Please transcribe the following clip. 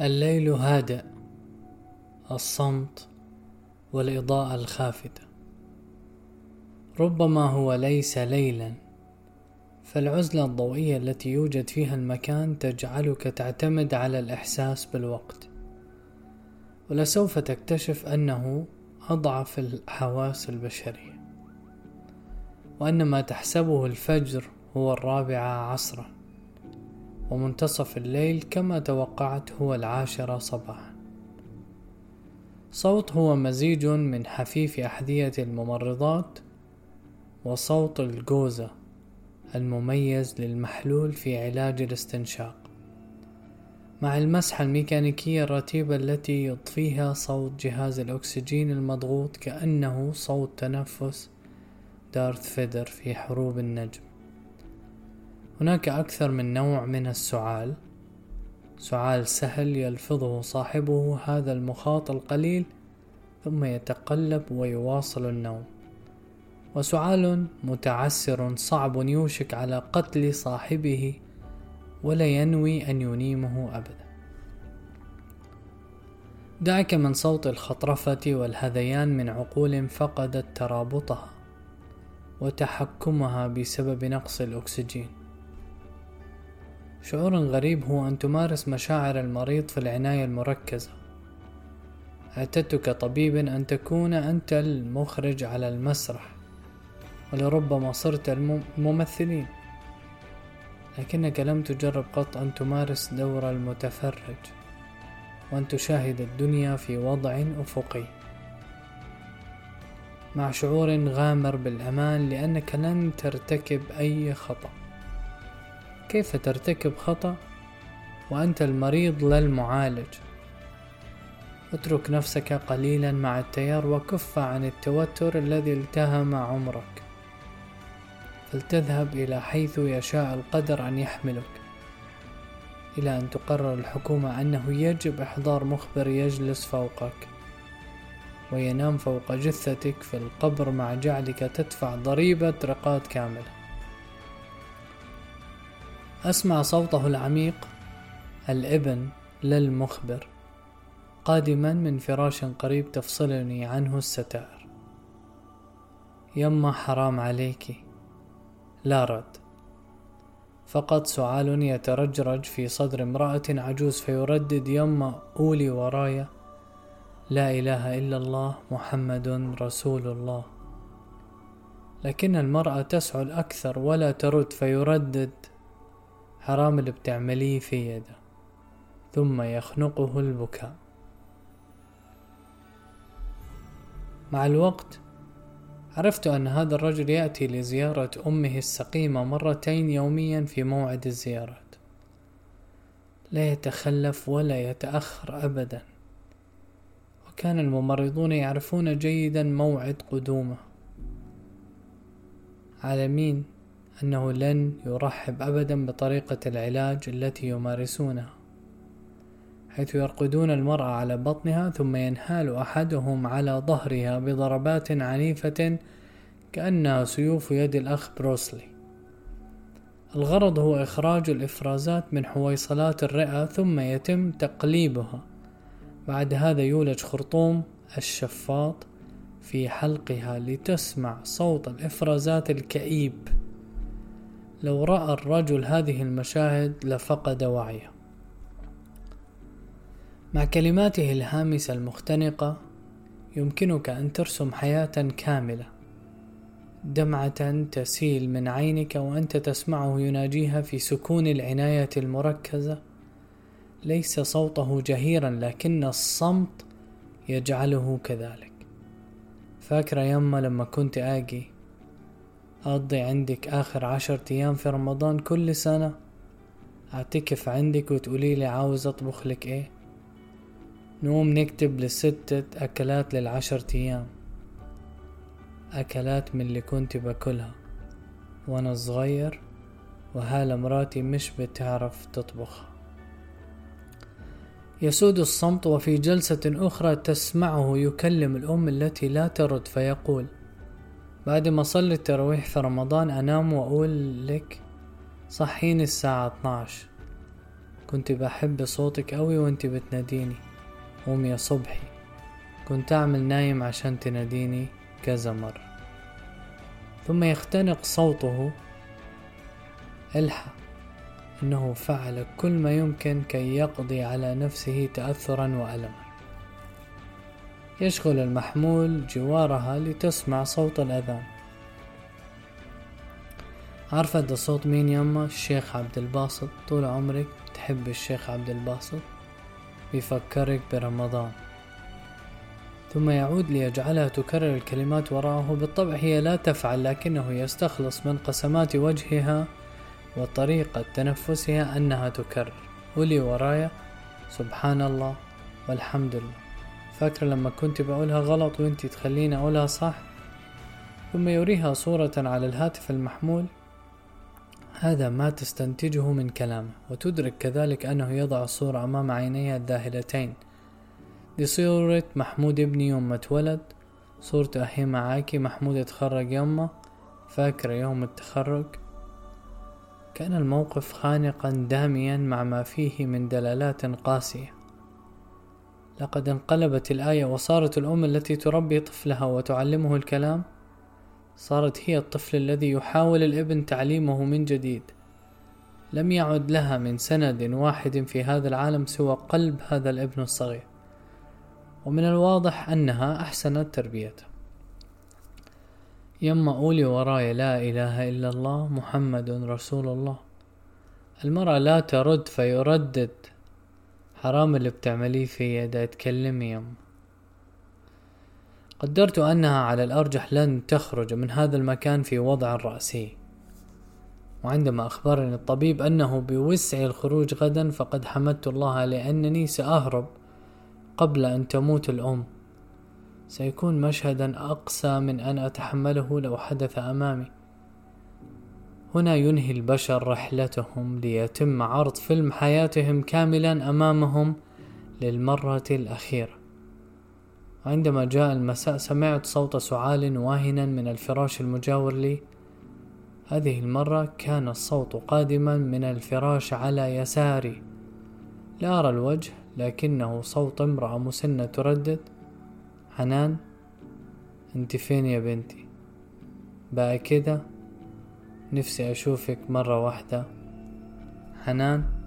الليل هادئ الصمت والإضاءة الخافتة ربما هو ليس ليلا فالعزلة الضوئية التي يوجد فيها المكان تجعلك تعتمد على الإحساس بالوقت. ولسوف تكتشف أنه أضعف الحواس البشرية. وأن ما تحسبه الفجر هو الرابعة عصرًا. ومنتصف الليل كما توقعت هو العاشرة صباحا. صوت هو مزيج من حفيف أحذية الممرضات وصوت الجوزة المميز للمحلول في علاج الاستنشاق. مع المسحة الميكانيكية الرتيبة التي يضفيها صوت جهاز الأكسجين المضغوط كأنه صوت تنفس دارث فيدر في حروب النجم. هناك أكثر من نوع من السعال. سعال سهل يلفظه صاحبه هذا المخاط القليل ثم يتقلب ويواصل النوم. وسعال متعسر صعب يوشك على قتل صاحبه ولا ينوي أن ينيمه أبدا. دعك من صوت الخطرفة والهذيان من عقول فقدت ترابطها وتحكمها بسبب نقص الأكسجين. شعور غريب هو أن تمارس مشاعر المريض في العناية المركزة. أعتدت كطبيب أن تكون أنت المخرج على المسرح ولربما صرت الممثلين لكنك لم تجرب قط أن تمارس دور المتفرج وأن تشاهد الدنيا في وضع أفقي. مع شعور غامر بالأمان لأنك لن ترتكب أي خطأ. كيف ترتكب خطأ وأنت المريض لا المعالج؟ اترك نفسك قليلا مع التيار وكف عن التوتر الذي التهم عمرك. فلتذهب إلى حيث يشاء القدر أن يحملك. إلى أن تقرر الحكومة أنه يجب إحضار مخبر يجلس فوقك وينام فوق جثتك في القبر مع جعلك تدفع ضريبة رقاد كاملة. أسمع صوته العميق الإبن للمخبر قادما من فراش قريب تفصلني عنه الستائر. يما حرام عليكي لا رد. فقط سعال يترجرج في صدر امرأة عجوز فيردد يما قولي ورايا لا إله إلا الله محمد رسول الله. لكن المرأة تسعل أكثر ولا ترد فيردد حرام اللي بتعمليه في يده. ثم يخنقه البكاء. مع الوقت عرفت أن هذا الرجل يأتي لزيارة أمه السقيمة مرتين يوميا في موعد الزيارات. لا يتخلف ولا يتأخر أبدا. وكان الممرضون يعرفون جيدا موعد قدومه. عالمين أنه لن يرحب أبدا بطريقة العلاج التي يمارسونها حيث يرقدون المرأة على بطنها ثم ينهال أحدهم على ظهرها بضربات عنيفة كأنها سيوف يد الأخ بروسلي. الغرض هو إخراج الإفرازات من حويصلات الرئة ثم يتم تقليبها. بعد هذا يولج خرطوم الشفاط في حلقها لتسمع صوت الإفرازات الكئيب. لو رأى الرجل هذه المشاهد لفقد وعيه. مع كلماته الهامسة المختنقة يمكنك أن ترسم حياة كاملة دمعة تسيل من عينك وأنت تسمعه يناجيها في سكون العناية المركزة. ليس صوته جهيرا لكن الصمت يجعله كذلك. فاكرة يما لما كنت آجي؟ أقضي عندك آخر عشرة أيام في رمضان كل سنة؟ أعتكف عندك وتقولي لي عاوز أطبخ لك إيه؟ نقوم نكتب لستة أكلات للعشرة أيام. أكلات من اللي كنت باكلها وأنا صغير وهالة مراتي مش بتعرف تطبخ يسود الصمت وفي جلسة أخرى تسمعه يكلم الأم التي لا ترد فيقول بعد ما أصلي التراويح في رمضان أنام وأقول لك صحيني الساعة 12 كنت بحب صوتك أوي وأنت بتناديني. قوم يا صبحي. كنت أعمل نايم عشان تناديني كذا مرة. ثم يختنق صوته. الحق إنه فعل كل ما يمكن كي يقضي على نفسه تأثرا وألما. يشغل المحمول جوارها لتسمع صوت الأذان. عارفة ده صوت مين يما الشيخ عبد الباسط. طول عمرك تحب الشيخ عبد الباسط؟ بيفكرك برمضان. ثم يعود ليجعلها تكرر الكلمات وراءه. بالطبع هي لا تفعل لكنه يستخلص من قسمات وجهها وطريقة تنفسها أنها تكرر. قولي ورايا سبحان الله والحمد لله. فاكرة لما كنت بقولها غلط وانتي تخليني أقولها صح؟ ثم يريها صورة على الهاتف المحمول. هذا ما تستنتجه من كلامه وتدرك كذلك أنه يضع الصورة أمام عينيها الذاهلتين دي صورة محمود ابني يوم ما اتولد صورته أهي معاكي محمود اتخرج يومه فاكرة يوم التخرج؟ كان الموقف خانقا داميا مع ما فيه من دلالات قاسية. لقد انقلبت الآية وصارت الأم التي تربي طفلها وتعلمه الكلام. صارت هي الطفل الذي يحاول الابن تعليمه من جديد. لم يعد لها من سند واحد في هذا العالم سوى قلب هذا الابن الصغير. ومن الواضح أنها أحسنت تربيته. يما قولي وراي لا إله إلا الله محمد رسول الله. المرأة لا ترد فيردد حرام اللي بتعمليه في دا تكلمي يما قدرت أنها على الأرجح لن تخرج من هذا المكان في وضع رأسي. وعندما أخبرني الطبيب أنه بوسعي الخروج غدا فقد حمدت الله لأنني سأهرب قبل أن تموت الأم. سيكون مشهدا أقسى من أن أتحمله لو حدث أمامي. هنا ينهي البشر رحلتهم ليتم عرض فيلم حياتهم كاملا أمامهم للمرة الأخيرة. عندما جاء المساء سمعت صوت سعال واهنا من الفراش المجاور لي. هذه المرة كان الصوت قادما من الفراش على يساري. لا أرى الوجه لكنه صوت امرأة مسنة تردد. حنان أنت فين يا بنتي؟ بقى كده. نفسي أشوفك مرة واحدة. حنان؟